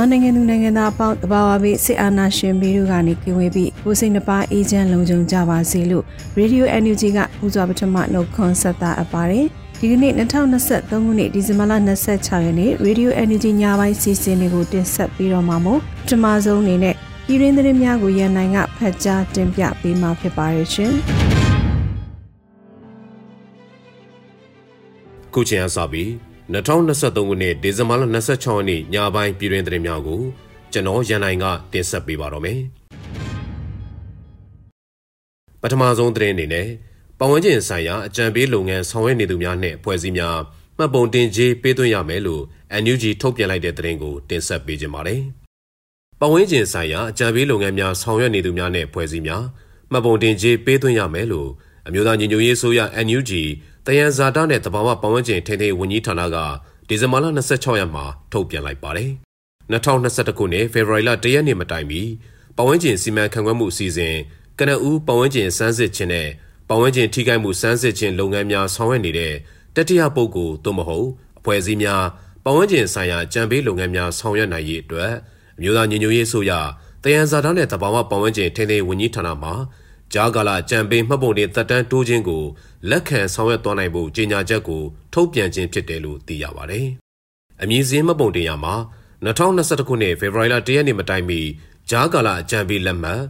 မြန်မာနိုင်ငံသူနိုင်ငံသားအပေါင်းတဘာဝဘေးစစ်အာဏာရှင်ပြည်တို့ကနေကင်းဝေးပြီးကိုစိတ်နှပါအေဂျင့်လုံခြုံကြပါစေလို့ Radio NUG ကပူဇော်ပထမနှုတ်ခွန်းဆက်တာအပ်ပါတယ်ဒီကနေ့2023ခုနှစ်ဒီဇင်ဘာလ26ရက်နေ့ Radio NUG ညပိုင်းစီစဉ်တွေကိုတင်ဆက်ပြီးတော့မှာမို့ပထမဆုံးအနေနဲ့ပြည်ရင်းသတင်းများကိုရန်နိုင်ကဖတ်ကြားတင်ပြပေးမှာဖြစ်ပါရဲ့ရှင်ခုချိန်အစပြီး 2023ခုနှစ်ဒီဇင်ဘာလ26ရက်နေ့ညပိုင်းပြည်တွင်သတင်းများကိုကျွန်တော်ရန်နိုင်ကတင်ဆက်ပေးပါတော့မယ်။ပထမဆုံးသတင်းအနေနဲ့ပဝန်းကျင်ဆိုင်ရာအကြံပေးလုပ်ငန်းဆောင်ရွက်နေသူများနဲ့ဖွဲ့စည်းများမှတ်ပုံတင်ကြေးပေးသွင်းရမယ်လို့ NUG ထုတ်ပြန်လိုက်တဲ့သတင်းကိုတင်ဆက်ပေးကြပါမယ်။ပဝန်းကျင်ဆိုင်ရာအကြံပေးလုပ်ငန်းများဆောင်ရွက်နေသူများနဲ့ဖွဲ့စည်းများမှတ်ပုံတင်ကြေးပေးသွင်းရမယ်လို့အမျိုးသားညီညွတ်ရေးအစိုးရ NUG တယံဇာတာနဲ့တဘာဝပတ်ဝန်းကျင်ထိန်းသိမ်းဝန်ကြီးဌာနကဒီဇင်ဘာလ26ရက်မှာထုတ်ပြန်လိုက်ပါတယ်။2021ခုနှစ်ဖေဖော်ဝါရီလ1ရက်နေ့မတိုင်မီပတ်ဝန်းကျင်စီမံခန့်ခွဲမှုအစီအစဉ်ကနဦးပတ်ဝန်းကျင်စမ်းစစ်ခြင်းနဲ့ပတ်ဝန်းကျင်ထိခိုက်မှုစမ်းစစ်ခြင်းလုပ်ငန်းများဆောင်ရွက်နေတဲ့တတိယပုဂ္ဂိုလ်သို့မဟုတ်အဖွဲ့အစည်းများပတ်ဝန်းကျင်ဆိုင်ရာကြံပေးလုပ်ငန်းများဆောင်ရွက်နိုင်ရေးအတွက်အမျိုးသားညီညွတ်ရေးအစိုးရတယံဇာတာနဲ့တဘာဝပတ်ဝန်းကျင်ထိန်းသိမ်းဝန်ကြီးဌာနမှ ကြားကာလကြံပေးမှတ်ပုံတင်သက်တမ်းတိုးခြင်းကိုလက်ခံဆောင်ရွက်သွားနိုင်ဖို့ကြေညာချက်ကိုထုတ်ပြန်ခြင်းဖြစ်တယ်လို့သိရပါတယ်။အမည်စင်းမှတ်ပုံတင်ရမှာ2021ခုနှစ်ဖေဖော်ဝါရီလ1ရက်နေ့မတိုင်မီကြားကာလအကြံပေးလက်မှတ်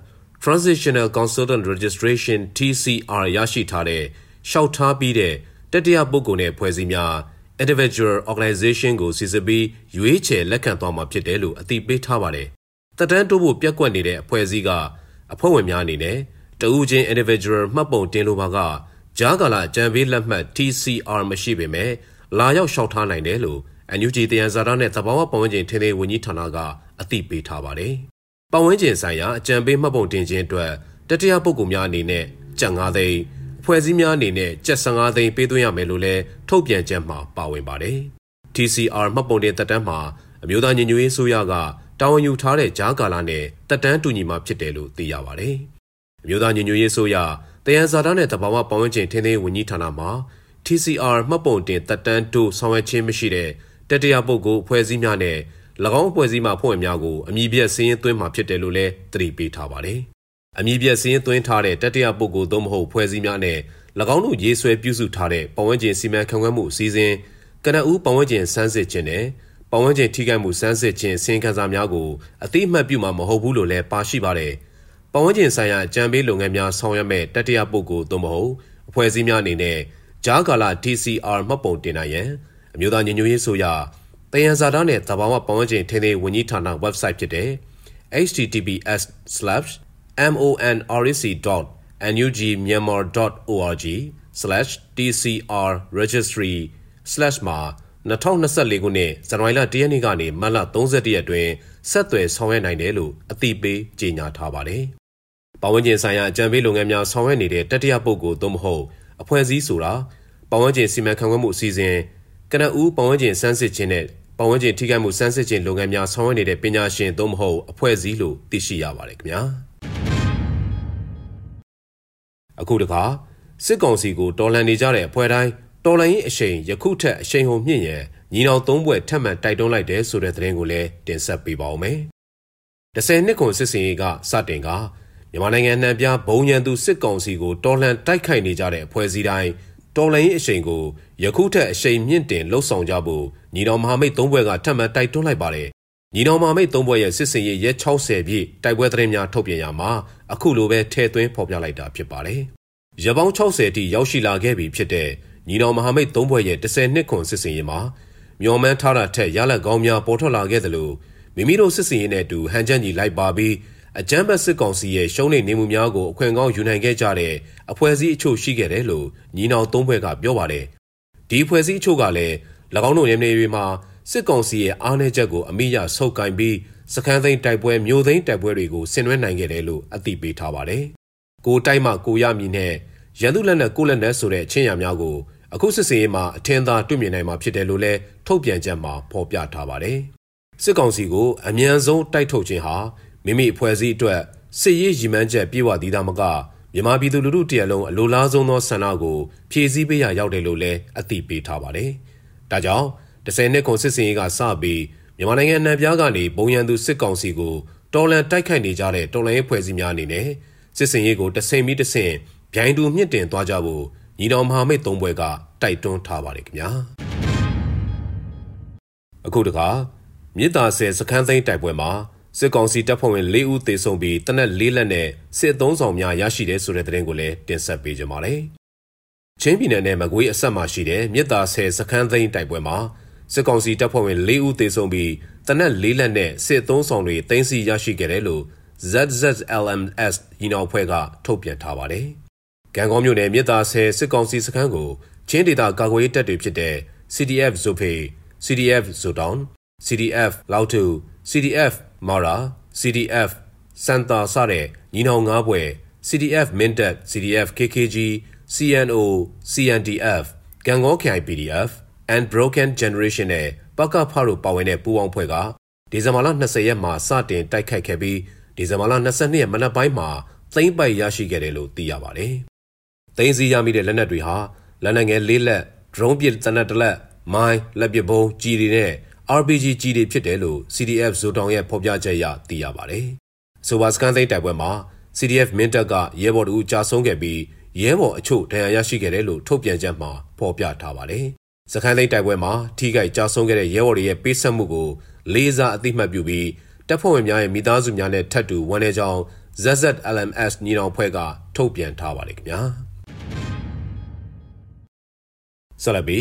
Transitional Consultant Registration TCR ရရှိထားတဲ့ရှောက်ထားပြီးတဲ့တတိယပုဂ္ဂိုလ်နဲ့ဖွဲ့စည်းများ individual organization ကိုစီစစ်ပြီးရွေးချယ်လက်ခံသွားမှာဖြစ်တယ်လို့အသိပေးထားပါတယ်။တက်တန်းတိုးဖို့ပြက်ကွက်နေတဲ့အဖွဲ့အစည်းကအဖွဲ့ဝင်များအနေနဲ့ တဦးချင်း individual မှတ်ပုံတင်လိုပါကကြားကာလအကြံပေးလက်မှတ် TCR မရှိပေမဲ့လာရောက်လျှောက်ထားနိုင်တယ်လို့ NUG တယံဇာတာနဲ့သဘာဝပတ်ဝန်းကျင်ထိန်းသိမ်းဝန်ကြီးဌာနကအသိပေးထားပါတယ်။ပတ်ဝန်းကျင်ဆိုင်ရာအကြံပေးမှတ်ပုံတင်ခြင်းအတွက်တတိယပုဂ္ဂိုလ်များအနေနဲ့ကျပ်9သိန်းအဖွဲ့အစည်းများအနေနဲ့ကျပ်15သိန်းပေးသွင်းရမယ်လို့လည်းထုတ်ပြန်ချက်မှာပါဝင်ပါတယ်။ TCR မှတ်ပုံတင်တက်တန်းမှာအမျိုးသားညီညွတ်ရေးအစိုးရကတာဝန်ယူထားတဲ့ကြားကာလနဲ့တက်တန်းတူညီမှာဖြစ်တယ်လို့သိရပါတယ်။ အမျိုးသားညီညွတ်ရေးအစိုးရတယံဇာတာနဲ့တဘာဝပတ်ဝန်းကျင်ထိန်းသိမ်းဝန်ကြီးဌာနမှ TCR မှတ်ပုံတင်တက်တန်းတိုးဆောင်ရွက်ခြင်းမရှိတဲ့တတိယပုဂ္ဂိုလ်အဖွဲ့အစည်းများနဲ့၎င်းအဖွဲ့အစည်းမှဖွဲ့ဝင်များကိုအမည်ပြည့်စည်ရင်းသွင်းမှာဖြစ်တယ်လို့လည်းသတိပေးထားပါတယ်။အမည်ပြည့်စည်ရင်းသွင်းထားတဲ့တတိယပုဂ္ဂိုလ်သို့မဟုတ်ဖွဲ့စည်းများနဲ့၎င်းတို့ရေးဆွဲပြုစုထားတဲ့ပတ်ဝန်းကျင်စီမံခန့်ခွဲမှုအစည်းအဝေးကနအူးပတ်ဝန်းကျင်စမ်းစစ်ခြင်းနဲ့ပတ်ဝန်းကျင်ထိခိုက်မှုစမ်းစစ်ခြင်းစင်ခံစာများကိုအတိအမှတ်ပြုမှာမဟုတ်ဘူးလို့လည်းပါရှိပါတယ်။ ပဝန်းကျင်ဆိုင်ရာအကြံပေးလုပ်ငန်းများဆောင်ရွက်မဲ့တတိယပုဂ္ဂိုလ်သို့မဟုတ်အဖွဲ့အစည်းများအနေနဲ့ဂျားကာလာ DCR မှတ်ပုံတင်နိုင်ရန်အမျိုးသားညီညွတ်ရေးဆိုရတယံဇာတာနဲ့သဘာဝပဝန်းကျင်ထိန်းသိမ်းဝန်ကြီးဌာန website ဖြစ်တဲ့ https://monrec.nugmyanmar.org/tcrregistry/ မှာ2024ခုနှစ်ဇန်နဝါရီလ1ရက်နေ့ကနေမတ်လ31ရက်အတွင်းဆက်သွယ်ဆောင်ရွက်နိုင်တယ်လို့အသိပေးကြေညာထားပါတယ်။ ပဝန်းကျင်ဆိုင်ရာအကြံပေးလုပ်ငန်းများဆောင်ရွက်နေတဲ့တတိယပုဂ္ဂိုလ်သို့မဟုတ်အဖွဲ့အစည်းဆိုတာပဝန်းကျင်စီမံခန့်ခွဲမှုအစီအစဉ်ကနဦးပဝန်းကျင်စမ်းစစ်ခြင်းနဲ့ပဝန်းကျင်ထိခိုက်မှုစမ်းစစ်ခြင်းလုပ်ငန်းများဆောင်ရွက်နေတဲ့ပညာရှင်သို့မဟုတ်အဖွဲ့အစည်းလို့သိရှိရပါတယ်ခင်ဗျာအခုတခါစစ်ကောင်စီကိုတော်လှန်နေကြတဲ့အဖွဲ့တိုင်းတော်လှန်ရေးအရှိန်ယခုထက်အရှိန်ဟုန်မြင့်ရန်ညီနောင်သုံးဘွဲ့ထပ်မံတိုက်တွန်းလိုက်တဲ့ဆိုတဲ့သတင်းကိုလည်းတင်ဆက်ပေးပါောင်းမယ်။10နှစ်ခွန်စစ်စင်ရေးကစတင်က မြန်မာနိုင်ငံနှံပြဘုံညံသူစစ်ကောင်စီကိုတော်လှန်တိုက်ခိုက်နေကြတဲ့အဖွဲ့အစည်းတိုင်းတော်လိုင်းအရှိန်ကိုယခုထက်အရှိန်မြင့်တင်လှုပ်ဆောင်ကြဖို့ညီတော်မဟာမိတ်သုံးဘွဲကထပ်မံတိုက်တွန်းလိုက်ပါတယ်ညီတော်မဟာမိတ်သုံးဘွဲရဲ့စစ်စင်ရေးရက်60ပြည့်တိုက်ပွဲသတင်းများထုတ်ပြန်ရမှာအခုလိုပဲထည့်သွင်းဖော်ပြလိုက်တာဖြစ်ပါတယ်ရပောင်း60အထိရောက်ရှိလာခဲ့ပြီဖြစ်တဲ့ညီတော်မဟာမိတ်သုံးဘွဲရဲ့10နှစ်ခွန်စစ်စင်ရေးမှာမျော်မှန်းထားတာထက်ရလဒ်ကောင်းများပေါ်ထွက်လာခဲ့သလိုမိမိတို့စစ်စင်ရေးနဲ့အတူဟန်ချက်ညီလိုက်ပါပြီး အကြမ်းဖက်စစ်ကောင်စီရဲ့ရှုံးနိမ့်နေမှုများကိုအခွင့်ကောင်းယူနိုင်ခဲ့ကြတဲ့အဖွဲ့အစည်းအချို့ရှိခဲ့တယ်လို့ညီနောင်သုံးဘွဲကပြောပါတယ်ဒီအဖွဲ့အစည်းအချို့ကလည်း၎င်းတို့နေနေတွေမှာစစ်ကောင်စီရဲ့အားနည်းချက်ကိုအမိရဆုပ်ကိုင်ပြီးစခန်းသိမ်းတိုက်ပွဲမျိုးသိမ်းတိုက်ပွဲတွေကိုဆင်နွှဲနိုင်ခဲ့တယ်လို့အသိပေးထားပါတယ်ကိုတိုက်မှကိုရမည်နဲ့ရန်သူလက်နက်ကိုလက်နက်ဆိုတဲ့ချင်းရများကိုအခုစစ်စင်ရေးမှာအထင်သာတွေ့မြင်နိုင်မှာဖြစ်တယ်လို့လည်းထုတ်ပြန်ချက်မှာဖော်ပြထားပါတယ်စစ်ကောင်စီကိုအမြန်ဆုံးတိုက်ထုတ်ခြင်းဟာ မိမိအဖွဲ့အစည်းအတွက်စစ်ရေးရည်မှန်းချက်ပြေဝသည်သာမကမြန်မာပြည်သူလူထုတရက်လုံးအလိုလားဆုံးသောဆန္ဒကိုဖြည့်ဆည်းပေးရရောက်တယ်လို့လည်းအသိပေးထားပါတယ်။ဒါကြောင့်10နှစ်ခွန်စစ်စင်ရေးကစပြီးမြန်မာနိုင်ငံအနှံပြားကနေဘုံရန်သူစစ်ကောင်စီကိုတော်လန်တိုက်ခိုက်နေကြတဲ့တော်လန်ရေးဖွဲ့စည်းများအနေနဲ့စစ်စင်ရေးကိုတဆင်ပြီးတဆင်ဗျိုင်းတူမြင့်တင်သွားကြဖို့ညီတော်မဟာမိတ်သုံးဘွဲကတိုက်တွန်းထားပါတယ်ခင်ဗျာ။အခုတခါမြစ်တာဆယ်စခန်းသိမ်းတိုက်ပွဲမှာ စစ်ကောင်စီတပ်ဖွဲ့ဝင်၄ဦးသေဆုံးပြီးတနက်၄လက်နဲ့စစ်သုံးဆောင်များရရှိတဲ့ဆိုတဲ့သတင်းကိုလည်းတင်ဆက်ပေးကြပါမယ်။ချင်းပြည်နယ်နဲ့မကွေးအဆက်မှာရှိတဲ့မြစ်တာဆယ်စခန်းသိမ်းတိုက်ပွဲမှာစစ်ကောင်စီတပ်ဖွဲ့ဝင်၄ဦးသေဆုံးပြီးတနက်၄လက်နဲ့စစ်သုံးဆောင်တွေတင်စီရရှိခဲ့တယ်လို့ ZZLMS ညီနောင်ဖွဲ့ကထုတ်ပြန်ထားပါတယ်။ကံကောင်းမြို့နယ်မြစ်တာဆယ်စစ်ကောင်စီစခန်းကိုချင်းဒေသကာကွယ်ရေးတပ်တွေဖြစ်တဲ့ CDF Zope, CDF Zodown, CDF လောက်တူ CDF မာရာ CDF စန်တာစတဲ့ညီနောင်၅ဘွယ် CDF မင်းတပ် CDF KKG CNO CNDF ကံကောခိုင် PDF and Broken Generation နဲ့ပကဖတို့ပါဝင်တဲ့ပူးပေါင်းဖွဲ့ကဒီဇင်ဘာလ20ရက်မှာစတင်တိုက်ခိုက်ခဲ့ပြီးဒီဇင်ဘာလ22ရက်မနက်ပိုင်းမှာသိမ်းပိုက်ရရှိခဲ့တယ်လို့သိရပါတယ်။သိမ်းဆည်းရမိတဲ့လက်နက်တွေဟာလက်နက်ငယ်၄လက် drone ပစ်တနက်တလက် မိုင်းလက်ပစ်ဘုံကြီးတွေနဲ့ RPG ကြီးတွေဖြစ်တယ်လို့ CDF ဇိုတောင်ရဲ့ဖော်ပြချက်အရသိရပါတယ်။ဆိုပါစကန်သိန်းတိုက်ပွဲမှာ CDF မင်းတပ်ကရဲဘော်တို့ကြာဆုံးခဲ့ပြီးရဲဘော်အချို့ဒဏ်ရာရရှိခဲ့တယ်လို့ထုတ်ပြန်ချက်မှာဖော်ပြထားပါတယ်။စကန်သိန်းတိုက်ပွဲမှာထိခိုက်ကြာဆုံးခဲ့တဲ့ရဲဘော်တွေရဲ့ပေးဆက်မှုကိုလေးစားအသိမှတ်ပြုပြီးတပ်ဖွဲ့ဝင်များရဲ့မိသားစုများနဲ့ထပ်တူဝန်ထဲကြောင်း ZZLMS ညီနောင်ဖွဲ့ကထုတ်ပြန်ထားပါတယ်ခင်ဗျာ။ဆလဘီ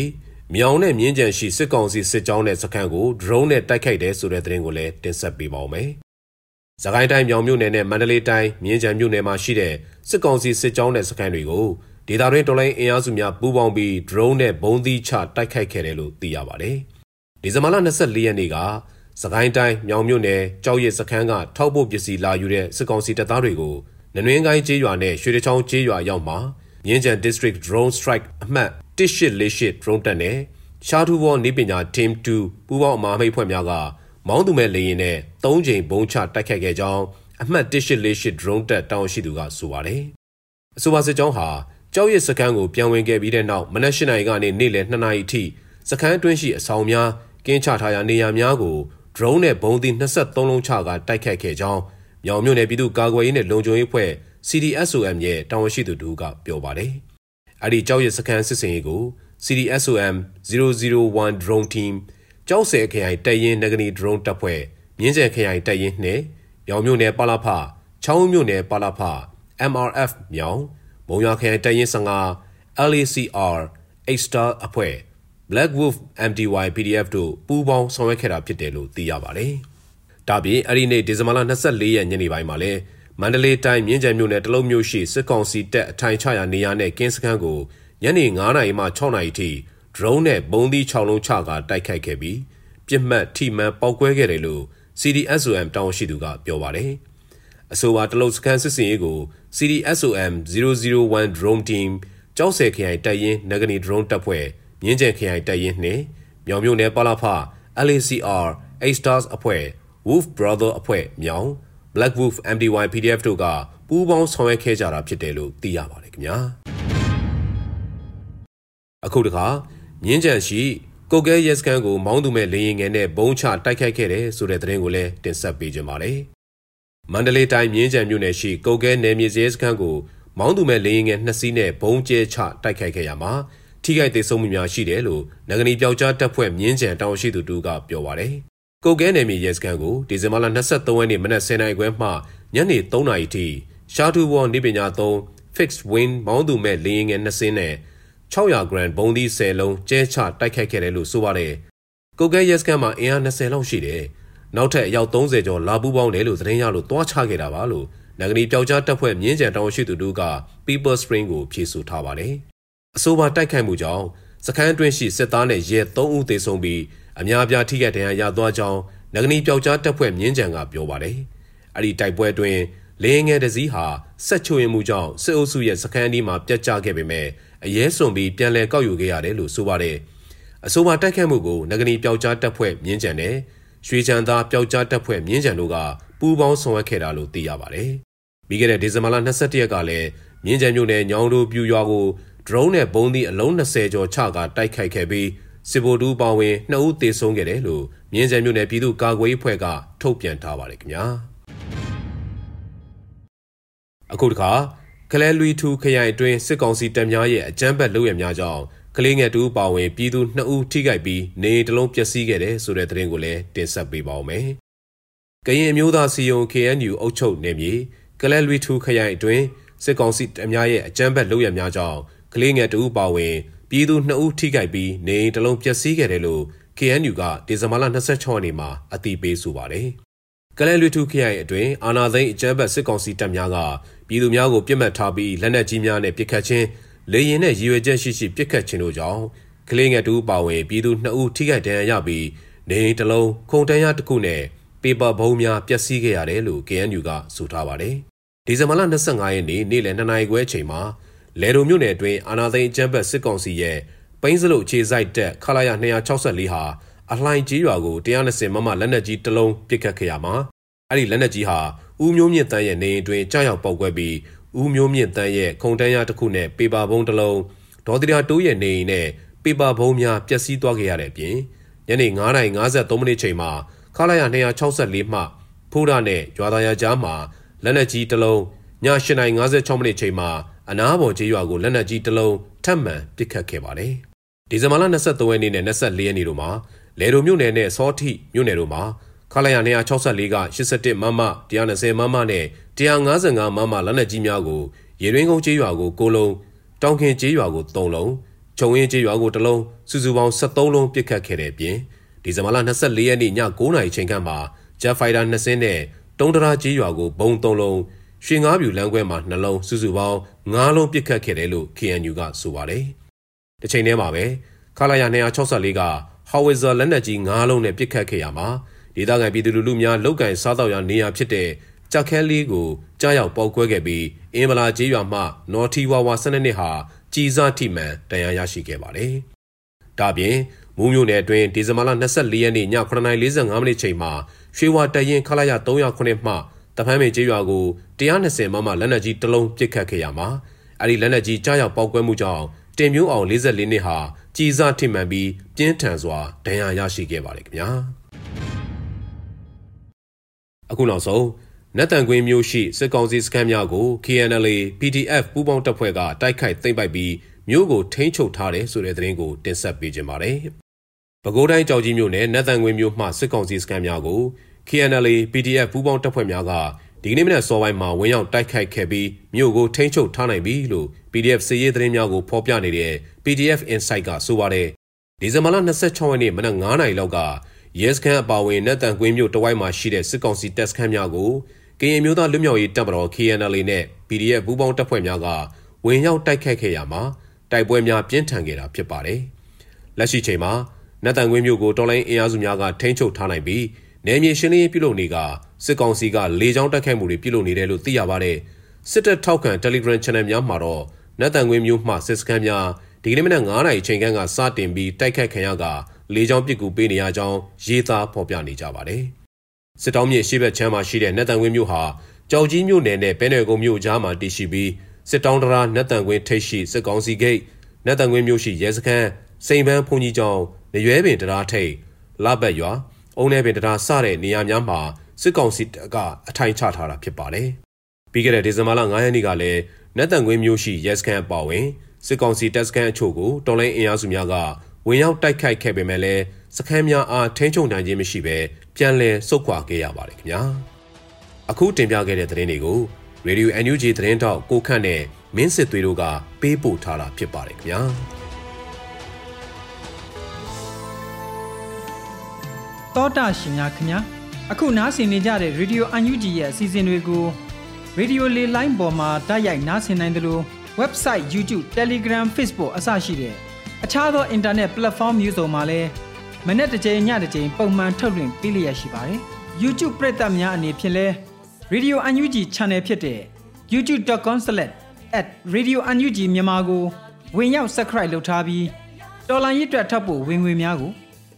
မြောင်နဲ့မြင်းကြံရှိစစ်ကောင်စီစစ်ကြောင်းတဲ့စခန်းကို drone နဲ့တိုက်ခိုက်တယ်ဆိုတဲ့သတင်းကိုလည်းတင်ဆက်ပေးပါောင်းမယ်။စကိုင်းတိုင်းမြောင်မြို့နယ်နဲ့မန္တလေးတိုင်းမြင်းကြံမြို့နယ်မှာရှိတဲ့စစ်ကောင်စီစစ်ကြောင်းတဲ့စခန်းတွေကိုဒေသတွင်းတော်လိုင်းအင်အားစုများပူးပေါင်းပြီး drone နဲ့ဘုံသီးချတိုက်ခိုက်ခဲ့တယ်လို့သိရပါတယ်။ဒီဇင်ဘာလ24ရက်နေ့ကစကိုင်းတိုင်းမြောင်မြို့နယ်ကြောက်ရစ်စခန်းကထောက်ပို့ပစ္စည်းလာယူတဲ့စစ်ကောင်စီတပ်သားတွေကိုနနွင်းကိုင်းကျေးရွာနဲ့ရွှေတချောင်းကျေးရွာရောက်မှာမြင်းကြံ District Drone Strike အမှတ် 1848 drone တက်နဲ့ရှားထူဘောနေပညာ Team 2ပူးပေါင်းအမာမိတ်ဖွဲ့များကမောင်းသူမဲ့လေရင်နဲ့၃ချိန်ဘုံချတိုက်ခိုက်ခဲ့ကြောင်းအမှတ်1848 drone တက်တောင်းရှိသူကဆိုပါတယ်။အဆိုပါစစ်ကြောင်းဟာကြောက်ရစ်စခန်းကိုပြန်ဝင်ခဲ့ပြီးတဲ့နောက်မနက်၈နာရီကနေနေ့လယ်2နာရီထိစခန်းအတွင်းရှိအဆောင်များကင်းချထားရာနေရာများကို drone နဲ့ဘုံသီး23လုံးချကတိုက်ခိုက်ခဲ့ကြောင်းမြောင်မြို့နယ်ပြည်သူ့ကာကွယ်ရေးနဲ့လုံခြုံရေးဖွဲ့ CDSOM ရဲ့တာဝန်ရှိသူတို့ကပြောပါတယ်။ အဲ့ဒီကြောက်ရစ်စခန်းစစ်စင်ရေးကို CDSOM 001 drone team ကြောက်ဆယ်ခရိုင်တပ်ရင်းနဂနီ drone တပ်ဖွဲ့မြင်းကျယ်ခရိုင်တပ်ရင်းနှင့်မြောင်မြို့နယ်ပလာဖချောင်းမြို့နယ်ပလာဖ MRF မြောင်မုံရွာခရိုင်တပ်ရင်း15 LACR H Star အဖွဲ့ Black Wolf MDY PDF တို့ပူးပေါင်းဆောင်ရွက်ခဲ့တာဖြစ်တယ်လို့သိရပါတယ်။ဒါပြင်အဲ့ဒီနေ့ဒီဇင်ဘာလ24ရက်ညနေပိုင်းမှာလဲ မန္တလေးတိုင်းမြင်းကြံမြို့နယ်တလုံးမြို့ရှိစစ်ကောင်စီတပ်အထိုင်ချရာနေရာနဲ့ကင်းစခန်းကိုညနေ9နာရီမှ6နာရီထိ drone နဲ့ဘုံသီး6လုံးချကာတိုက်ခိုက်ခဲ့ပြီးပြစ်မှတ်ထိမှန်ပောက်ကွဲခဲ့တယ်လို့ CDSOM တောင်းရှိသူကပြောပါတယ်။အဆိုပါတလုံးစကန်စစ်စင်ရေးကို CDSOM 001 drone team ကျောက်ဆယ်ခရိုင်တပ်ရင်းနဂနီ drone တပ်ဖွဲ့မြင်းကျန်ခရိုင်တပ်ရင်းနှင့်မြောင်မြို့နယ်ပလာဖ LACR A Stars အဖွဲ့ Wolf Brother အဖွဲ့မြောင် Black Wolf MDY PDF တို့ကပူးပေါင်းဆောင်ရွက်ခဲ့ကြတာဖြစ်တယ်လို့သိရပါတယ်ခင်ဗျာအခုတခါမြင်းကြံရှိကုတ်ကဲရဲစခန်းကိုမောင်းသူမဲ့လေရင်ငယ်နဲ့ဘုံချတိုက်ခိုက်ခဲ့တယ်ဆိုတဲ့သတင်းကိုလည်းတင်ဆက်ပေးကြပါမယ်မန္တလေးတိုင်းမြင်းကြံမြို့နယ်ရှိကုတ်ကဲနယ်မြေရဲစခန်းကိုမောင်းသူမဲ့လေရင်ငယ်နှစ်စီးနဲ့ဘုံကျဲချတိုက်ခိုက်ခဲ့ရမှာထိခိုက်ဒေဆုံးမှုများရှိတယ်လို့နိုင်ငံပျောက်ကြားတပ်ဖွဲ့မြင်းကြံတောင်ရှိသူတူကပြောပါတယ်။ ကုတ်ကဲနယ်မြေရဲစခန်းကိုဒီဇင်ဘာလ23ရက်နေ့မနက်10:00နာရီခွဲမှညနေ3:00နာရီထိရှားတူဝေါ်နေပညာသုံး fixed wing မောင်းသူမဲ့လေယာဉ်ငယ်2စင်းနဲ့600 gram ဘုံသီး10လုံးကျဲချတိုက်ခိုက်ခဲ့တယ်လို့ဆိုပါတယ်။ကုတ်ကဲရဲစခန်းမှာအင်အား20လောက်ရှိတယ်။နောက်ထပ်အယောက်30ကျော်လာပူးပေါင်းတယ်လို့သတင်းရလို့တွားချခဲ့တာပါလို့နိုင်ငံပျောက်ကြားတပ်ဖွဲ့မြင်းကြံတောင်ရှိသူတို့က People Spring ကိုဖြေဆိုထားပါတယ်။အဆိုပါတိုက်ခိုက်မှုကြောင့်စခန်းအတွင်းရှိစစ်သားနဲ့ရဲ3ဦးသေဆုံးပြီး အများအပြားထိခိုက်ဒဏ်ရာရသွားကြောင်းနိုင်ငံပျောက်ကြားတပ်ဖွဲ့မြင်းကြံကပြောပါတယ်။အဲ့ဒီတိုက်ပွဲအတွင်းလေငယ်တစည်းဟာဆက်ချိုရင်မှုကြောင့်စစ်အုပ်စုရဲ့စခန်းဒီမှာပြတ်ကျခဲ့ပေမဲ့အရဲစွန်ပြီးပြန်လည်ကောက်ယူခဲ့ရတယ်လို့ဆိုပါတယ်။အဆိုပါတိုက်ခိုက်မှုကိုနိုင်ငံပျောက်ကြားတပ်ဖွဲ့မြင်းကြံနဲ့ရွှေချန်သားပျောက်ကြားတပ်ဖွဲ့မြင်းကြံတို့ကပူးပေါင်းဆောင်ရွက်ခဲ့တာလို့သိရပါတယ်။ပြီးခဲ့တဲ့ဒီဇင်ဘာလ22ရက်ကလည်းမြင်းကြံမြို့နယ်ညောင်တို့ပြူရွာကိုဒရုန်းနဲ့ဘုံသီးအလုံး20ကျော်ချကတိုက်ခိုက်ခဲ့ပြီး စစ်ဗိုလ်တူပါဝင်2ဦးသေဆုံးခဲ့တယ်လို့မြင်းကြံမြို့နယ်ပြည်သူ့ကာကွယ်ရေးဖွဲ့ကထုတ်ပြန်ထားပါတယ်ခင်ဗျာအခုတခါကလဲလွီထူခရိုင်အတွင်းစစ်ကောင်စီတပ်များရဲ့အကြမ်းဖက်လုပ်ရများကြောင်းကလေးငယ်တူပါဝင်ပြည်သူ2ဦးထိခိုက်ပြီးနေတလုံးပျက်စီးခဲ့တယ်ဆိုတဲ့သတင်းကိုလည်းတင်ဆက်ပေးပါောင်းမယ်။ကရင်အမျိုးသားစီယုံ KNU အုပ်ချုပ်နေမြေကလဲလွီထူခရိုင်အတွင်းစစ်ကောင်စီတပ်များရဲ့အကြမ်းဖက်လုပ်ရများကြောင်းကလေးငယ်တူပါဝင် ပြည်သူ2ဦးထိခိုက်ပြီးနေတလုံးပျက်စီးခဲ့တယ်လို့ KNU ကဒီဇင်ဘာလ26ရက်နေ့မှာအသိပေးဆိုပါတယ်။ကလဲလွီထူခရိုင်အတွင်းအာနာသိန်းအကြမ်းဖက်စစ်ကောင်စီတပ်များကပြည်သူများကိုပြစ်မှတ်ထားပြီးလက်နက်ကြီးများနဲ့ပစ်ခတ်ခြင်းလေရင်နဲ့ရည်ရွယ်ချက်ရှိရှိပစ်ခတ်ခြင်းတို့ကြောင့်ကလေးငယ်တူပါဝင်ပြည်သူ2ဦးထိခိုက်ဒဏ်ရာရပြီးနေတလုံးခုံတန်းရတစ်ခုနဲ့ပေပါဘုံများပျက်စီးခဲ့ရတယ်လို့ KNU ကဆိုထားပါတယ်။ဒီဇင်ဘာလ25ရက်နေ့နေ့လယ်2နာရီခွဲအချိန်မှာ လယ်ဒုံမြို့နယ်အတွင်းအာနာသိန်းအကြမ်းဖက်စစ်ကောင်စီရဲ့ပိန်းစလုတ်ခြေစိုက်တက်ခလာရ264ဟာအလှိုင်ကြီးရွာကို120မမလက်နက်ကြီးတစ်လုံးပစ်ခတ်ခဲ့ရမှာအဲ့ဒီလက်နက်ကြီးဟာဦးမျိုးမြင့်တန်းရဲ့နေအိမ်တွင်ကြားရောက်ပေါက်ကွဲပြီးဦးမျိုးမြင့်တန်းရဲ့ခုံတန်းရတစ်ခုနဲ့ပေပါဘုံတစ်လုံးဒေါ်တီရာတိုးရဲ့နေအိမ်နဲ့ပေပါဘုံများပျက်စီးသွားခဲ့ရတဲ့အပြင်ညနေ9:53မိနစ်ချိန်မှာခလာရ264မှဖိုးရနဲ့ရွာသားရကြားမှာလက်နက်ကြီးတစ်လုံးည8:56မိနစ်ချိန်မှာ အနားပေါ်ကျေးရွာကိုလက်နက်ကြီးတစ်လုံးထပ်မံပစ်ခတ်ခဲ့ပါတယ်။ဒီဇင်ဘာလ23ရက်နေ့နဲ့24ရက်နေ့တို့မှာလေဒိုမြို့နယ်နဲ့စောထိမြို့နယ်တို့မှာခလာရ264က81မမ120မမနဲ့155မမလက်နက်ကြီးများကိုရေရင်းကုန်းကျေးရွာကို9လုံးတောင်ခင်ကျေးရွာကို3လုံးခြုံရင်းကျေးရွာကို1လုံးစုစုပေါင်း73လုံးပစ်ခတ်ခဲ့တဲ့အပြင်ဒီဇင်ဘာလ24ရက်နေ့ည9:00နာရီချိန်ခန့်မှာဂျက်ဖိုက်တာ2စင်းနဲ့တုံးတရာကျေးရွာကိုဘုံ3လုံး ရွှေငါးပြူလမ်းခွဲမှာနှလုံးစုစုပေါင်း9လုံးပစ်ခတ်ခဲ့တယ်လို့ KNU ကဆိုပါတယ်။တစ်ချိန်တည်းမှာပဲခလာရ264ကဟော်ဝစ်ဇာလက်နက်ကြီး9လုံးနဲ့ပစ်ခတ်ခဲ့ရမှာဒေသခံပြည်သူလူထုများလောက်ကင်စားတော့ရနေရဖြစ်တဲ့ကြောက်ခဲလေးကိုကြားရောက်ပေါက်ကွဲခဲ့ပြီးအင်မလာကျေးရွာမှနော်ထီဝါဝါ12နှစ်ဟာကြီးစားထိမှန်တရားရရှိခဲ့ပါတယ်။ဒါပြင်မူးမျိုးနယ်အတွင်းဒီဇင်ဘာလ24ရက်နေ့ည9:45မိနစ်ချိန်မှာရွှေဝါတရင်ခလာရ309မှ တဖမ်းမေကျေးရွာကို120မမလက်နက်ကြီးတစ်လုံးပစ်ခတ်ခဲ့ရမှာအဲ့ဒီလက်နက်ကြီးကြားရောက်ပေါက်ကွဲမှုကြောင့်တင်မျိုးအောင်44နှစ်ဟာကြီးစားထိမှန်ပြီးပြင်းထန်စွာဒဏ်ရာရရှိခဲ့ပါတယ်ခင်ဗျာအခုနောက်ဆုံးနတ်တန်ကွင်းမျိုးရှိစစ်ကောင်စီစခန်းများကို KNLA PDF ပူးပေါင်းတပ်ဖွဲ့ကတိုက်ခိုက်သိမ်းပိုက်ပြီးမြို့ကိုထိန်းချုပ်ထားတယ်ဆိုတဲ့သတင်းကိုတင်ဆက်ပေးကြပါမယ်။ပဲခူးတိုင်းကြောက်ကြီးမြို့နယ်နတ်တန်ကွင်းမြို့မှစစ်ကောင်စီစခန်းများကို KNLA PDF ပူးပေါင်းတပ်ဖွဲ့များကဒီကနေ့မနက်စောပိုင်းမှာဝင်ရောက်တိုက်ခိုက်ခဲ့ပြီးမြို့ကိုထိန်းချုပ်ထားနိုင်ပြီလို့ PDF စစ်ရေးသတင်းများကိုဖော်ပြနေတဲ့ PDF Insight ကဆိုပါတယ်။ဒီဇင်ဘာလ26ရက်နေ့မနက်9:00နာရီလောက်ကရဲစခန်းအပါအဝင်နတ်တန်ကွင်းမြို့တဝိုက်မှာရှိတဲ့စစ်ကောင်စီတပ်စခန်းများကိုကရင်မျိုးသားလူမျိုးရေးတပ်မတော် KNLA နဲ့ PDF ပူးပေါင်းတပ်ဖွဲ့များကဝင်ရောက်တိုက်ခိုက်ခဲ့ရမှာတိုက်ပွဲများပြင်းထန်ခဲ့တာဖြစ်ပါတယ်။လက်ရှိချိန်မှာနတ်တန်ကွင်းမြို့ကိုတော်လိုင်းအင်အားစုများကထိန်းချုပ်ထားနိုင်ပြီး နယ်မြေရှင်းလင်းရေးပြုလုပ်နေကစစ်ကောင်စီကလေကြောင်းတိုက်ခိုက်မှုတွေပြုလုပ်နေတယ်လို့သိရပါတယ်။စစ်တပ်ထောက်ခံ Telegram Channel များမှာတော့နတ်တန်ကွင်းမြို့မှစစ်စခန်းများဒီကနေ့မနက်9:00နာရီချိန်ခန့်ကစတင်ပြီးတိုက်ခိုက်ခံရကလေကြောင်းပစ်ကူပေးနေရကြောင်းရေးသားဖော်ပြနေကြပါတယ်။စစ်တောင်းမြေရှေ့ဘက်ချမ်းမှာရှိတဲ့နတ်တန်ကွင်းမြို့ဟာကြောက်ကြီးမြို့နယ်နဲ့ဘဲနယ်ကုန်းမြို့ကြားမှာတည်ရှိပြီးစစ်တောင်းတရာနတ်တန်ကွင်းထိပ်ရှိစစ်ကောင်စီဂိတ်နတ်တန်ကွင်းမြို့ရှိရဲစခန်းစိန်ပန်းဖုန်ကြီးကျောင်းရွဲပင်တရားထိပ်လဘတ်ရွာ အုံးနေပင်တရားစတဲ့နေရာများမှာစစ်ကောင်စီတပ်ကအထိုင်ချထားတာဖြစ်ပါတယ်။ပြီးခဲ့တဲ့ဒီဇင်ဘာလ9ရက်နေ့ကလည်းနတ်တန်ကွင်းမြို့ရှိရဲစခန်းအပါဝင်စစ်ကောင်စီတပ်စခန်းအချို့ကိုတော်လိုင်းအင်အားစုများကဝင်ရောက်တိုက်ခိုက်ခဲ့ပေမဲ့လည်းစခန်းများအားထိန်းချုပ်နိုင်ခြင်းမရှိဘဲပြန်လည်ဆုတ်ခွာခဲ့ရပါတယ်ခင်ဗျာအခုတင်ပြခဲ့တဲ့သတင်းတွေကို Radio NUG သတင်းတောက်ကိုခန့်နဲ့မင်းစစ်သွေးတို့ကပေးပို့ထားတာဖြစ်ပါတယ်ခင်ဗျာ တောတာရှင်များခင်ဗျာအခုနားဆင်နေကြတဲ့ Radio UNG ရဲ့အစီအစဉ်တွေကို Radio လေလိုင်းပေါ်မှာတိုက်ရိုက်နားဆင်နိုင်တယ်လို့ website YouTube Telegram Facebook အစရှိတဲ့အခြားသော internet platform မျိုးစုံမှာလည်းမနေ့တစ်ကြိမ်ညတစ်ကြိမ်ပုံမှန်ထုတ်လွှင့်ပေးလျက်ရှိပါတယ် YouTube ပရိသတ်များအနေဖြင့်လဲ Radio UNG Channel ဖြစ်တဲ့ youtube.com/radiounug မြန်မာကိုဝင်ရောက် subscribe လုပ်ထားပြီးတော်လိုင်းရစ်အတွက်ထပ်ဖို့ဝင်ငွေများကို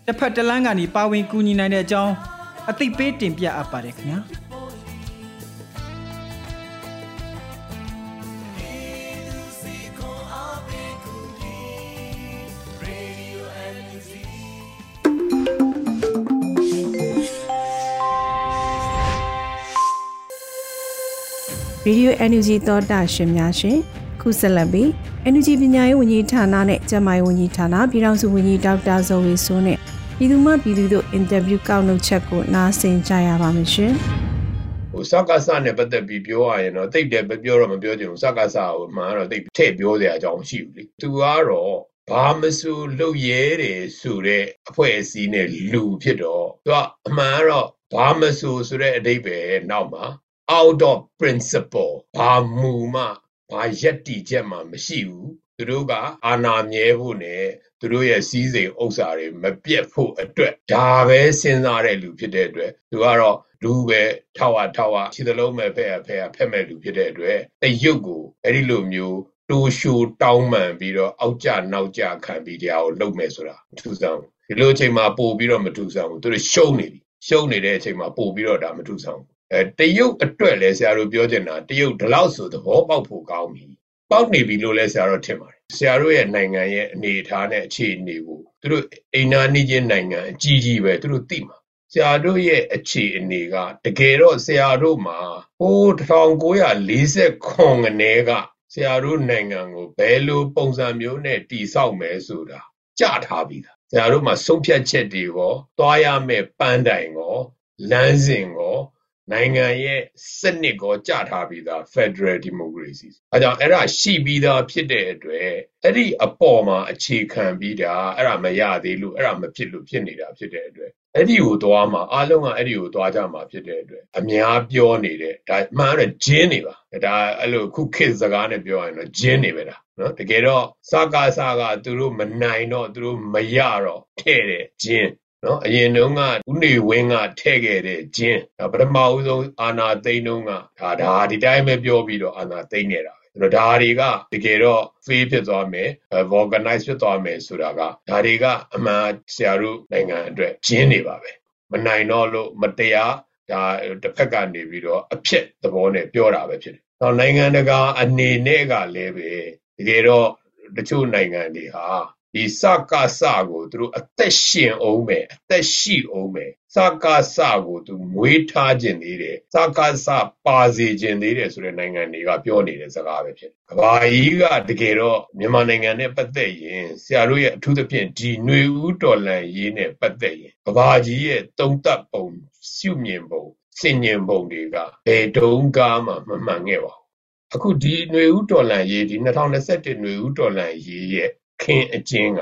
တစ်ဖက်တစ်လမ်းကနေပါဝင်ကူညီနိုင်တဲ့အကြောင်းအသိပေးတင်ပြအပ်ပါတယ်ခင်ဗျာ။ Radio NUG သောတာရှင်များရှင်ခုဆက်လက်ပြီး NUG ပညာရေးဝန်ကြီးဌာနနဲ့ကျန်းမာရေးဝန်ကြီးဌာနပြည်ထောင်စုဝန်ကြီးဒေါက်တာဇော်ဝေစိုးနဲ့ ပြည်သူ့မှပြည်သူတို့အင်တာဗျူးကောက်နှုတ်ချက်ကိုနားဆင်ကြရပါမယ်ရှင်ဟိုစကားစနဲ့ပတ်သက်ပြီးပြောရရင်တော့တိတ်တယ်မပြောတော့မပြောချင်ဘူးစကားစကိုမှန်တော့တိတ်ထည့်ပြောစရာအကြောင်းရှိဘူးလေသူကတော့ဘာမဆိုလုပ်ရဲတယ်ဆိုတဲ့အဖွဲ့အစည်းနဲ့လူဖြစ်တော့သူကအမှန်ကတော့ဘာမဆိုဆိုတဲ့အဓိပ္ပာယ်နောက်မှာ out of principle ဘာမူမှဘာယက်တီချက်မှမရှိဘူး သူတို့ကအာနာမြဲဖို့နဲ့သူတို့ရဲ့စီးစိမ်ဥစ္စာတွေမပြတ်ဖို့အတွက်ဒါပဲစဉ်းစားတဲ့လူဖြစ်တဲ့အတွက်သူကတော့လူပဲထောက်ဝထောက်ဝခြေသလုံးပဲဖဲ့ဖဲ့ဖက်မဲ့လူဖြစ်တဲ့အတွက်တရုတ်ကိုအဲ့ဒီလိုမျိုးတိုးရှိုးတောင်းပန်ပြီးတော့အောက်ကျနောက်ကျခံပြီးတရားကိုလုပ်မယ်ဆိုတာမထူးဆန်းဘူးဒီလိုအချိန်မှာပို့ပြီးတော့မထူးဆန်းဘူးသူတို့ရှုံးနေပြီရှုံးနေတဲ့အချိန်မှာပို့ပြီးတော့ဒါမထူးဆန်းဘူးအဲတရုတ်အတွက်လည်းဆရာတို့ပြောချင်တာတရုတ်ဒီလောက်ဆိုသဘောပေါက်ဖို့ကောင်းပြီ ပေါက်နေပြီလို့လည်းဆရာတို့ထင်ပါတယ်ဆရာတို့ရဲ့နိုင်ငံရဲ့အနေအထားနဲ့အခြေအနေကိုသူတို့အိမ်နာနေချင်းနိုင်ငံအကြီးကြီးပဲသူတို့သိမှာဆရာတို့ရဲ့အခြေအနေကတကယ်တော့ဆရာတို့မှာဟို1940ခုနှစ်ကဆရာတို့နိုင်ငံကိုဘယ်လိုပုံစံမျိုးနဲ့တည်ဆောက်မယ်ဆိုတာကြထားပြီးသားဆရာတို့မှာဆုံးဖြတ်ချက်တွေရောသွားရမယ့်ပန်းတိုင်ရောလမ်းစဉ်ရော နိုင်ငံရဲ့စနစ်ကိုကြထားပြီးသား Federal Democracy အဲကြောင့်အဲ့ဒါရှိပြီးသားဖြစ်တဲ့အတွက်အဲ့ဒီအပေါ်မှာအခြေခံပြီးတာအဲ့ဒါမရသေးလို့အဲ့ဒါမဖြစ်လို့ဖြစ်နေတာဖြစ်တဲ့အတွက်အဲ့ဒီကိုသွားမှာအားလုံးကအဲ့ဒီကိုသွားကြမှာဖြစ်တဲ့အတွက်အများပြောနေတဲ့ဒါမှန်တယ်ဂျင်းနေပါဒါအဲ့လိုခုခေတ်စကားနဲ့ပြောရရင်တော့ဂျင်းနေပဲဒါနော်တကယ်တော့စကားစကားသူတို့မနိုင်တော့သူတို့မရတော့ထဲ့တယ်ဂျင်း နော်အရင်တုန်းကဦးနေဝင်းကထဲ့ခဲ့တဲ့ဂျင်းပထမဦးဆုံးအာနာသိန်းတုန်းကဒါဒါဒီတိုင်းပဲပြောပြီးတော့အာနာသိန်းနေတာပဲဒါတွေကတကယ်တော့ fail ဖြစ်သွားမယ် organize ဖြစ်သွားမယ်ဆိုတာကဒါတွေကအမှန်ဆရာတို့နိုင်ငံအတွက်ဂျင်းနေပါပဲမနိုင်တော့လို့မတရားဒါတစ်ဖက်ကနေပြီးတော့အဖြစ်သဘောနဲ့ပြောတာပဲဖြစ်တယ်။တော့နိုင်ငံတကာအနေနဲ့ကလည်းပဲတကယ်တော့တချို့နိုင်ငံတွေဟာ ဒီစကစကိုသူတို့အသက်ရှင်အောင်မယ်အသက်ရှိအောင်မယ်စကစကိုသူမွေးထားခြင်းသေးတယ်စကစပါစေခြင်းသေးတယ်ဆိုတဲ့နိုင်ငံတွေကပြောနေတဲ့စကားပဲဖြစ်တယ်ကဘာကြီးကတကယ်တော့မြန်မာနိုင်ငံနဲ့ပတ်သက်ရင်ဆရာတို့ရဲ့အထူးသဖြင့်ဒီຫນွေဦးတော်လန်ရေးနဲ့ပတ်သက်ရင်ကဘာကြီးရဲ့တုံ့တက်ပုံရှုမြင်ပုံစင်ញင်ပုံတွေကဘယ်တုန်းကမှမမှန်ခဲ့ပါဘူးအခုဒီຫນွေဦးတော်လန်ရေးဒီ2021ຫນွေဦးတော်လန်ရေးရဲ့ ခင်အကျဉ်းက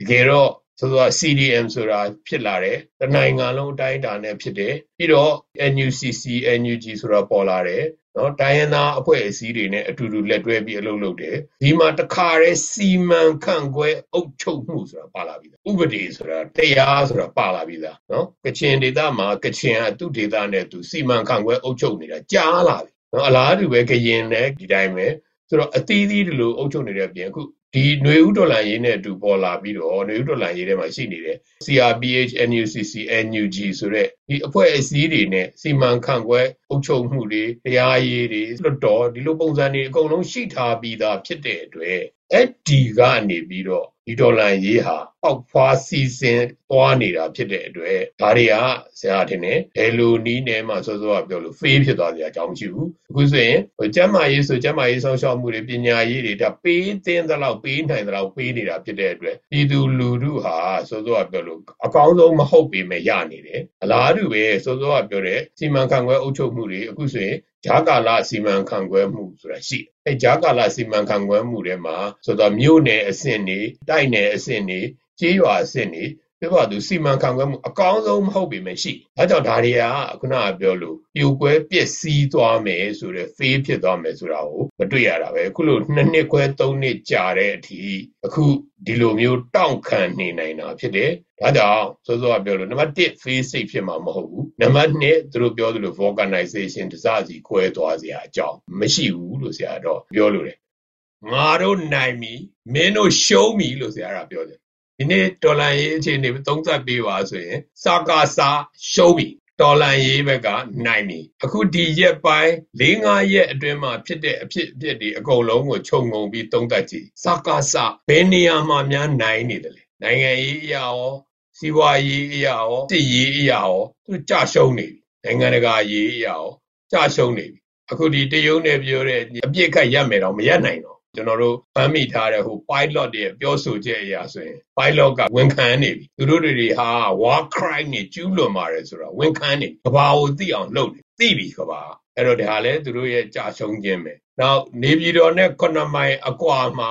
တကယ်တော့ဆိုတော့ CDM ဆိုတာဖြစ်လာတယ်တနိုင်ငံလုံးအတိုင်းအတာနဲ့ဖြစ်တယ်ပြီးတော့ NUCC NUG ဆိုတာပေါ်လာတယ်နော်တိုင်းရင်းသားအဖွဲ့အစည်းတွေနဲ့အတူတူလက်တွဲပြီးအလုပ်လုပ်တယ်ဒီမှာတခါတည်းစီမံခန့်ခွဲအုပ်ချုပ်မှုဆိုတာပါလာပြီဥပဒေဆိုတာတရားဆိုတာပါလာပြီလားနော်ကချင်ဒေသမှာကချင်ကသူ့ဒေသနဲ့သူစီမံခန့်ခွဲအုပ်ချုပ်နေတာကြားလာပြီနော်အလားတူပဲကရင်လည်းဒီတိုင်းပဲဆိုတော့အသီးသီးဒီလိုအုပ်ချုပ်နေတဲ့အပြင်အခုဒီနွေဦးတော်လှန်ရေးနဲ့အတူ ပေါ်လာပြီးတော့ နွေဦးတော်လှန်ရေးထဲမှာရှိနေတဲ့ CRPH, NUCC, NUG ဆိုတဲ့ ဒီအဖွဲ့အစည်းတွေနဲ့ စီမံခန့်ခွဲအုပ်ချုပ်မှုတွေ၊တရားရေးတွေ၊လွှတ်တော် ဒီလိုပုံစံတွေ အကုန်လုံးရှိထားပြီးသား ဖြစ်တဲ့အတွက် အဲဒီကနေပြီးတော့ ဒီဒေါ်လာရေးဟာအောက်ဖွားစီစဉ်သွားနေတာဖြစ်တဲ့အတွက်ဒါတွေကဆရာထင်တယ်ဘယ်လိုနီးနေမှစောစောကပြောလို့ဖေးဖြစ်သွားစရာအကြောင်းမရှိဘူးအခုဆိုရင်ဟိုကျမ်းမာရေးဆိုကျမ်းမာရေးဆောင်ရှောက်မှုတွေပညာရေးတွေဒါပေးသင်းသလောက်ပေးနိုင်သလောက်ပေးနေတာဖြစ်တဲ့အတွက်ပြည်သူလူထုဟာစောစောကပြောလို့အကောင်းဆုံးမဟုတ်ပေမဲ့ရနေတယ်အလားတူပဲစောစောကပြောတဲ့စီမံခန့်ခွဲအုပ်ချုပ်မှုတွေအခုဆိုရင် ဂျာကာလစီမံခန့်ခွဲမှုဆိုတာရှိတယ်အဲဂျာကာလစီမံခန့်ခွဲမှုတွေမှာဆိုတော့မြို့နယ်အဆင့်နေတိုက်နယ်အဆင့်နေကြေးရွာအဆင့်နေပြပါသူစီမံခန့်ခွဲမှုအကောင်းဆုံးမဟုတ်ပေမဲ့ရှိ။ဒါကြောင့်ဒါတွေကခုနကပြောလို့ပြိုကွဲပျက်စီးသွားမယ်ဆိုတဲ့ fail ဖြစ်သွားမယ်ဆိုတာကိုမတွေ့ရတာပဲ။အခုလို့နှစ်နှစ်ခွဲသုံးနှစ်ကြာတဲ့အထိအခုဒီလိုမျိုးတောင့်ခံနေနိုင်တာဖြစ်တယ်။ ဒါကြောင့်စောစောကပြောလို့နံပါတ်1 fail safe ဖြစ်မှာမဟုတ်ဘူး။နံပါတ်2သူတို့ပြောသလို vulcanization တစစီခွဲသွားစရာအကြောင်းမရှိဘူးလို့ဆရာတော့ပြောလို့တယ်။ငါတို့နိုင်ပြီမင်းတို့ရှုံးပြီလို့ဆရာကပြောတယ်ဒီနေ့ဒေါ်လာရေးအခြေအနေသုံးသပ်ပေးပါဆိုရင်စကားစာရှုံးပြီဒေါ်လာရေးဘက်ကနိုင်ပြီအခုဒီရက်ပိုင်း၄၅ရက်အတွင်းမှာဖြစ်တဲ့အဖြစ်အပျက်တွေအကုန်လုံးကိုခြုံငုံပြီးသုံးသပ်ကြည့်စကားစာဘယ်နေရာမှာများနိုင်နေတယ်လဲနိုင်ငံရေးအရာရော စီးပွားရေးအရာရောစစ်ရေးအရာရောသူကြရှုံးနေပြီနိုင်ငံတကာရေးအရာရောကြရှုံးနေပြီအခုဒီတရုတ်နဲ့ပြောတဲ့အပြစ်ခတ်ရမယ်တော့မရနိုင်တော့ကျွန်တော်တို့ဖမ်းမိထားတဲ့ဟို pilot တွေပြောဆိုချက်အရာဆိုရင် pilot ကဝန်ခံနေပြီသူတို့တွေဟာ war crime တွေကျူးလွန်ပါတယ်ဆိုတော့ဝန်ခံနေကဘာကိုသိအောင်လုပ်နေသိပြီကဘာအဲ့တော့ဒါလည်းသူတို့ရဲ့ကြာရှုံးခြင်းပဲနောက်နေပြည်တော်နဲ့9မိုင်အကွာမှာ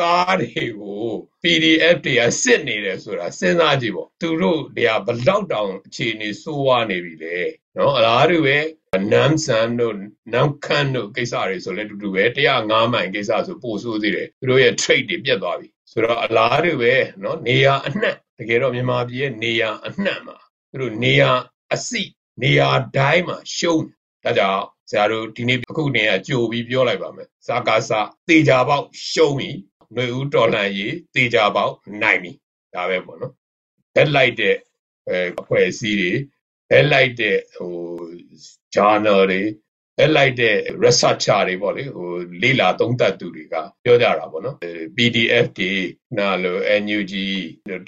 ကားတွေကို PDF တွေကစစ်နေတယ်ဆိုတာစဉ်းစားကြည့်ပေါ့သူတို့တွေကဘလောက်တောင်အခြေအနေစိုးဝါးနေပြီလေနော်အလားတူပဲနမ်ဆန်တို့နမ်ခန်တို့ကိစ္စတွေဆိုလည်းတူတူပဲ105မိုင်ကိစ္စဆိုပို့ဆိုးသေးတယ်သူတို့ရဲ့ trade တွေပြတ်သွားပြီဆိုတော့အလားတူပဲနော်နေရာအနှံ့တကယ်တော့မြန်မာပြည်ရဲ့နေရာအနှံ့မှာသူတို့နေရာအစိနေရာတိုင်းမှာရှုံးဒါကြောင့်ဆရာတို့ဒီနေ့အခုနေရာကြိုပြီးပြောလိုက်ပါမယ်ဇာကာစတေချာပေါက်ရှုံးပြီ ຫນွေဦးတော်လှန်ရေးတေချာပေါက်နိုင်ပြီဒါပဲပေါ့နော်ဘက်လိုက်တဲ့အဲအဖွဲ့အစည်းတွေဘက်လိုက်တဲ့ဟို journal တွေဘက်လိုက်တဲ့ researcher တွေပေါ့လေဟိုလေ့လာသုံးသပ်သူတွေကပြောကြတာပေါ့နော် PDF တွေနာလို့ NUG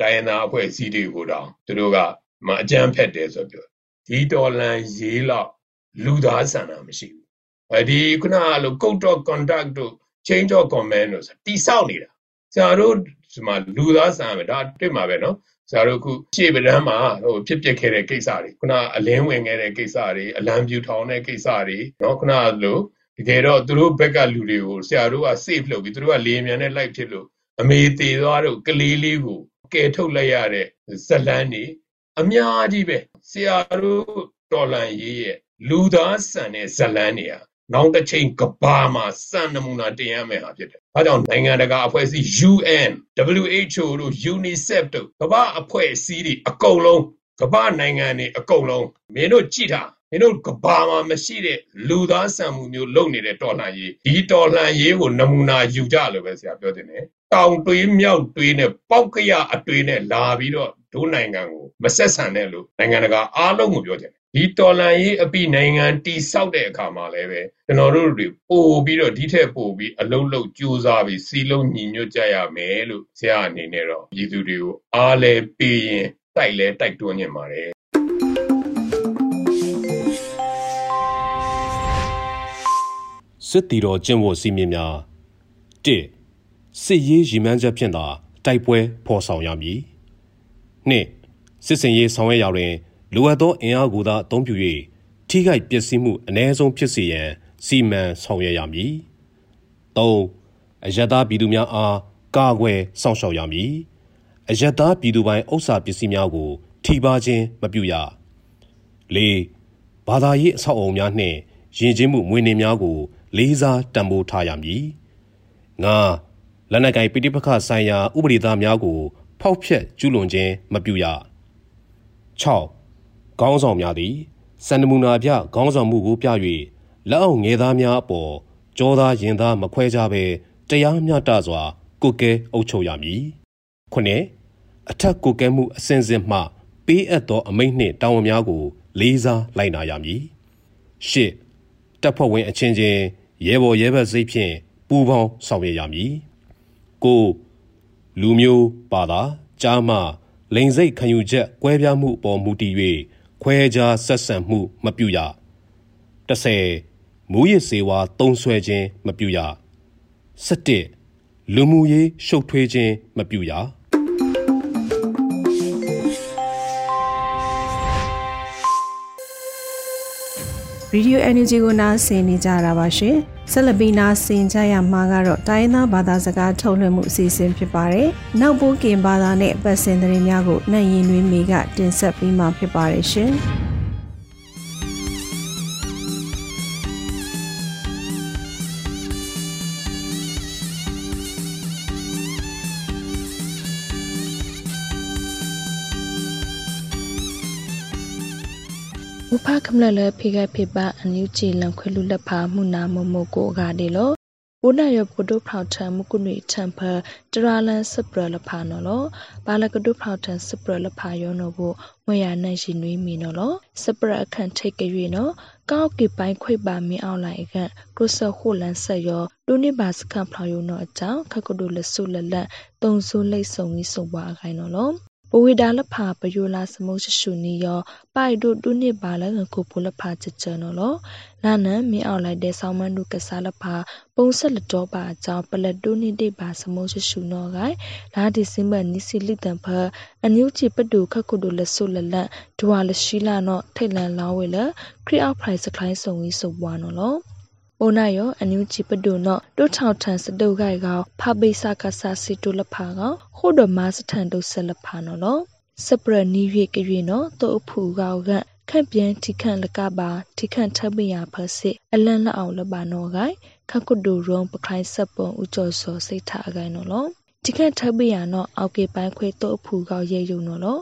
တိုင်းရင်းသားအဖွဲ့အစည်းတွေကိုတောင်သူတို့ကမအကြမ်းဖက်တယ်ဆိုပြောဒီတော်လန်ရေးလောက်လူသားဆန္ဒမရှိဘူးအဲဒီခုနကလို code of conduct တို့ change of command လို့ဆိုတိဆောက်နေတာဆရာတို့ဒီမှာလူသားဆန်ပဲဒါတွေ့မှာပဲနော်ဆရာတို့ခုရှေ့ပဒန်းမှာဟိုဖြစ်ပျက်ခဲ့တဲ့ကိစ္စတွေခုနအလင်းဝင်ခဲ့တဲ့ကိစ္စတွေအလံပြူထောင်တဲ့ကိစ္စတွေနော်ခုနလို့တကယ်တော့သူတို့ဘက်ကလူတွေကိုဆရာတို့က save လုပ်ပြီးသူတို့ကလေမြန်နဲ့လိုက်ဖြစ်လို့အမေသေးသွားတို့ကလေးလေးကိုကယ်ထုတ်လိုက်ရတဲ့ဇလန်းနေအများကြီးပဲဆရာတို့တော်လန်ရေးရဲ့လူသားဆန်တဲ့ဇလန်းနေဟာ နောက်တစ်ချိန်ကဘာမှာစံနမူနာတင်ရမယ်ဟာဖြစ်တယ်။ဒါကြောင့်နိုင်ငံတကာအဖွဲ့အစည်း UN, WHO တို့ UNICEF တို့ကမ္ဘာအဖွဲ့အစည်းတွေအကုန်လုံးကမ္ဘာနိုင်ငံတွေအကုန်လုံးမင်းတို့ကြည့်တာမင်းတို့ကဘာမှာမရှိတဲ့လူသားဆန်မှုမျိုးလုပ်နေတဲ့တော်လှန်ရေးဒီတော်လှန်ရေးကိုနမူနာယူကြလို့ပဲဆရာပြောတင်တယ်။တောင်တွေးမြောက်တွေးနဲ့ပေါက်ကရအတွေးနဲ့လာပြီးတော့ဒိုးနိုင်ငံကိုမဆက်ဆံနဲ့လို့နိုင်ငံတကာအားလုံးကိုပြောတယ် ဒီတော်လန်ရေးအပိနိုင်ငံတိဆောက်တဲ့အခါမှာလည်းပဲကျွန်တော်တို့တွေပို့ပြီးတော့ဒီထက်ပို့ပြီးအလုံးလုံးကြိုးစားပြီးစီလုံးညီညွတ်ကြရမယ်လို့ဆရာအနေနဲ့တော့ပြည်သူတွေကိုအားလဲပေးရင်တိုက်လဲတိုက်တွန်းနေပါတယ်စစ်တီတော်ကျင့်ဝတ်စည်းမျဉ်းများ၁စစ်ရေးရည်မှန်းချက်ဖြင့်သာတိုက်ပွဲဖော်ဆောင်ရမည်၂စစ်စင်ရေးဆောင်ရွက်ရာတွင် လိုအပ်သောအင်အားကိုသာအသုံးပြု၍ထိခိုက်ပျက်စီးမှုအ ਨੇ ဆုံးဖြစ်စေရန်စီမံဆောင်ရွက်ရမည်၃အယက်သားပြည်သူများအားကာကွယ်စောင့်ရှောက်ရမည်အယက်သားပြည်သူပိုင်ဥစ္စာပစ္စည်းများကို ထိပါခြင်းမပြုရ၄ဘာသာရေးအဆောက်အအုံများနှင့်ယဉ်ကျေးမှုမွေးနေ့များကို လေးစားတံမိုးထားရမည်၅လက်နက်ကိုင်ပိဋိပခဆိုင်ရာဥပဒေသားများကို ဖောက်ဖျက်ကျူးလွန်ခြင်းမပြုရ6 ခေါင်းဆောင်များသည်စန္ဒမူနာပြခေါင်းဆောင်မှုကိုပြ၍လက်အောက်ငယ်သားများအပေါ်ကြောသားရင်သားမခွဲကြဘဲတရားမျှတစွာကုကဲအုပ်ချုပ်ရမည်ခုနှစ်အထက်ကုကဲမှုအစဉ်စဉ်မှ ပေးအပ်သောအမိန့်နှင့်တာဝန်များကို လေးစားလိုက်နာရမည်ရှစ်တပ်ဖွဲ့ဝင်အချင်းချင်းရဲဘော်ရဲဘက်စိတ်ဖြင့်ပူးပေါင်းဆောင်ရွက်ရမည်ကိုလူမျိုးပါတာကြားမှလိန်စိတ်ခံယူချက်ကွဲပြားမှုအပေါ်မူတည်၍ ခွဲခြားဆက်ဆံမှုမပြုရ30မူရစ်စေဝါတုံးဆွဲခြင်းမပြုရ17လူမှုရေးရှုပ်ထွေးခြင်းမပြုရရေဒီယို energy ကိုနားဆင်နေကြတာပါရှင် ဆက်လက်ပြီးနားဆင်ကြရမှာကတော့တိုင်းသားဘာသာစကားထုတ်လွှင့်မှုအစီအစဉ်ဖြစ်ပါတယ်နောက်ပိုးကင်ဘာသာနဲ့ပတ်စင်သတင်းများကိုနှံ့ရင်တွင်မိကတင်ဆက်ပြီးမှဖြစ်ပါတယ်ရှင် ဥဖခမလလဖိကဖိပအန်ယူချီလံခွေလူလက်ဖာမှုနာမမကိုဂါဒီလောဘုနာရပုဒုဖောက်ထံမကုနိထံဖတရာလန်စပရလဖာနော်လောဘာလကဒုဖောက်ထံစပရလဖာယောနော်ဘမွေရနိုင်ရှိနွေးမီနော်လောစပရအခန့်ထိတ်ကြွေနော်ကောက်ကိပိုင်းခွိပါမင်းအောင်လိုက်အခန့်ကရဆခုလန်ဆက်ယောလူနိဘာစခန့်ဖလာယောနော်အကြောင်းခကဒုလဆုလလတ်တုံဆူလိတ်ဆုံကြီးဆုံပါအခိုင်နော်လော ပဝေဒါလဖာပယိုလာစမုရှရှုနီယောပိုက်တို့တုနိပါလကခုပလဖာချချနော်လောနာနံမင်းအောင်လိုက်တဲ့ဆောင်းမန်းတို့ကစားလဖာပုံဆက်လတော်ပါအကြောင်းပလက်တုနိတိပါစမုရှရှုနော်ဂိုင်လာဒီစင်ဘနိစီလိတံဖအန်ယူချီပတူခခုတို့လဆုလလတ်ဒွာလရှိလာနော်ထိတ်လန်လောင်းဝဲလခရီအောက်ဖရိုင်စကလိုင်းဆုံဝီဆိုပွားနော်လော အိုနာယောအန်ယူချီပဒုနောတုထောက်ထန်စတုဂိုင်ကောဖပိစကဆာစီတုလဖာကောခုဒမစထန်တုဆလဖာနော်လောစပရနီရီကရီနော်တောဖူကောကခန့်ပြန်ထိခန့်လကပါထိခန့်ထပ်ပရဖစစ်အလန့်လအောင်လပါနော်ဂိုင်ခကုဒူရုံပခိုင်စပုံဥကျော်စောစိတ်ထအကိုင်နော်လောဒီခန့်ထပ်ပရနော်အောက်ကေပိုင်းခွေတောဖူကောရဲယုံနော်လော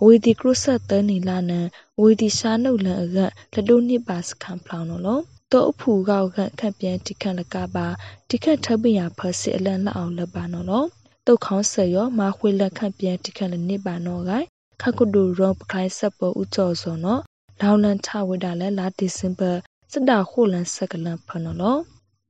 အဝေဒီကရုဆတ်တနီလာနံအဝေဒီရှာနုလန်အကလဒုနိပါစခံဖလောင်းနော်လော တောအဖူကောက်ခန့်ခန့်ပြန်တိခန့်လကပါတိခန့်ထပညာဖဆစ်အလန်လောက်အောင်လပါနော်လောတုတ်ခေါင်းဆရောမာခွေလက်ခန့်ပြန်တိခန့်လနိပါနော်ဂိုင်ခကုဒူရောပခိုင်းဆက်ပေါ်ဥကျော်စောနော်လောင်လန်ထဝဒလည်းလာဒီစင်ဘာစတာခိုလန်ဆက်ကလန်ဖနော်လော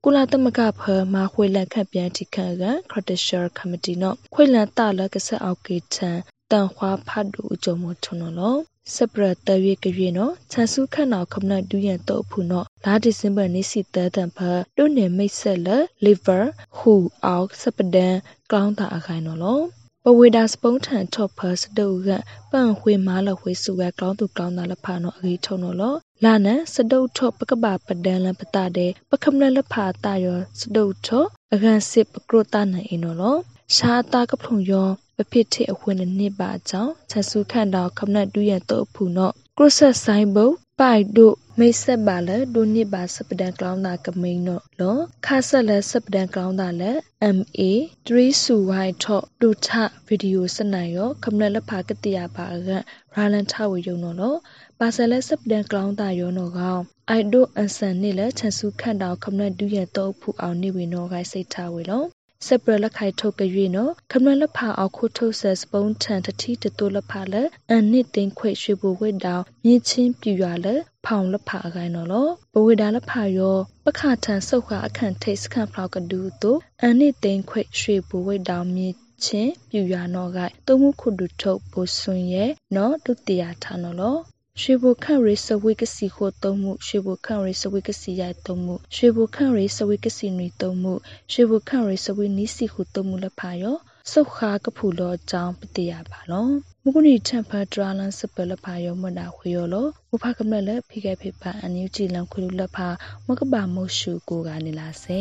ကုလသမဂ္ဂဖမာခွေလက်ခန့်ပြန်တိခန့်ကခရတရှယ်ကမတီနော်ခွေလန်တလကဆက်အောက်ကေထန်တန်ခွာဖတ်ဒူအကြုံမထွန်းနော် စပရတရွေကရွေနော်ချန်စုခန့်နောက်ခမနဒူရန်တော့ဖူနော်လာဒီဇင်ဘာနေစီတတန်ဖတုန်နေမိတ်ဆက်လလီဗာဟူအောက်စပဒန်ကောင်းတာအခိုင်နော်လောပဝေဒါစပုံးထန်ထော့ဖတ်ဒုကပန့်ခွေမားလခွေစုဝဲကောင်းသူကောင်းတာလဖာနော်အကြီးထုံနော်လောလာနစဒုတ်ထော့ပကပပဒန်လပတာတဲ့ပကမလလဖာတာယောစဒုတ်ထော့အကန်စစ်ပကရတာနိုင်အနော်လော ရှားတာကဖုံယောပဖြစ်တဲ့အဝင်နှစ်ပါအကြောင်းချက်စုခန့်တော်ခမနတ်တူရတော့ဖူနော်ကရဆက်ဆိုင်ဘုပိုက်တို့မိတ်ဆက်ပါလေဒုနှစ်ပါစပဒန်ကလောင်းတာကမိန်တော့လောခါဆက်လက်စပဒန်ကလောင်းတာလေ MA 3စုဝိုင်ထော့ဒုထဗီဒီယိုစနိုင်ရောခမနလက်ဖာကတိယပါကရာလန်ထဝေယုံတော့လောပါဆယ်လက်စပဒန်ကလောင်းတာရောနော်ကောင်အိုက်ဒိုအန်ဆန်နေလေချက်စုခန့်တော်ခမနတ်ဒူရတော့ဖူအောင်နေဝေနော်ဂိုက်စိတ်ထားဝေလော စပရလက်ခိုင်ထုတ်ကြွေနော်ခမလဖာအောက်ခုထုတ်ဆက်စပုံးထန်တတိတတူလဖာလက်အန်နစ်တင်ခွေရွှေဘူဝိတောင်မြင့်ချင်းပြူရလက်ဖောင်လဖာအကိုင်းနော်လောဘဝေဒါလဖာရောပခထန်ဆုတ်ခါအခန့်ထိတ်စခန့်ဖောက်ကဒူတို့အန်နစ်တင်ခွေရွှေဘူဝိတောင်မြင့်ချင်းပြူရနော်ကတုံမှုခုဒုထုတ်ဘိုဆွန်ရဲ့နော်ဒုတိယထာနော်လော ရွှေဘခန့်ရေစဝိကစီခိုသုံးမှုရွှေဘခန့်ရေစဝိကစီရိုက်သုံးမှုရွှေဘခန့်ရေစဝိကစီနွေသုံးမှုရွှေဘခန့်ရေစဝိနီစီခုသုံးမှုလက်ဖာရောစုခါကဖူလောအကြောင်းပတိရပါလောမကုနီထံဖတ်ဒရာလန်စပလဖာယောမနာခွေယောလောမဖကမလက်ဖိခဲ့ဖိပါအန်ယူကြည်လန်ခွေလူလက်ဖာမကပါမုရှုကိုကနေလာစေ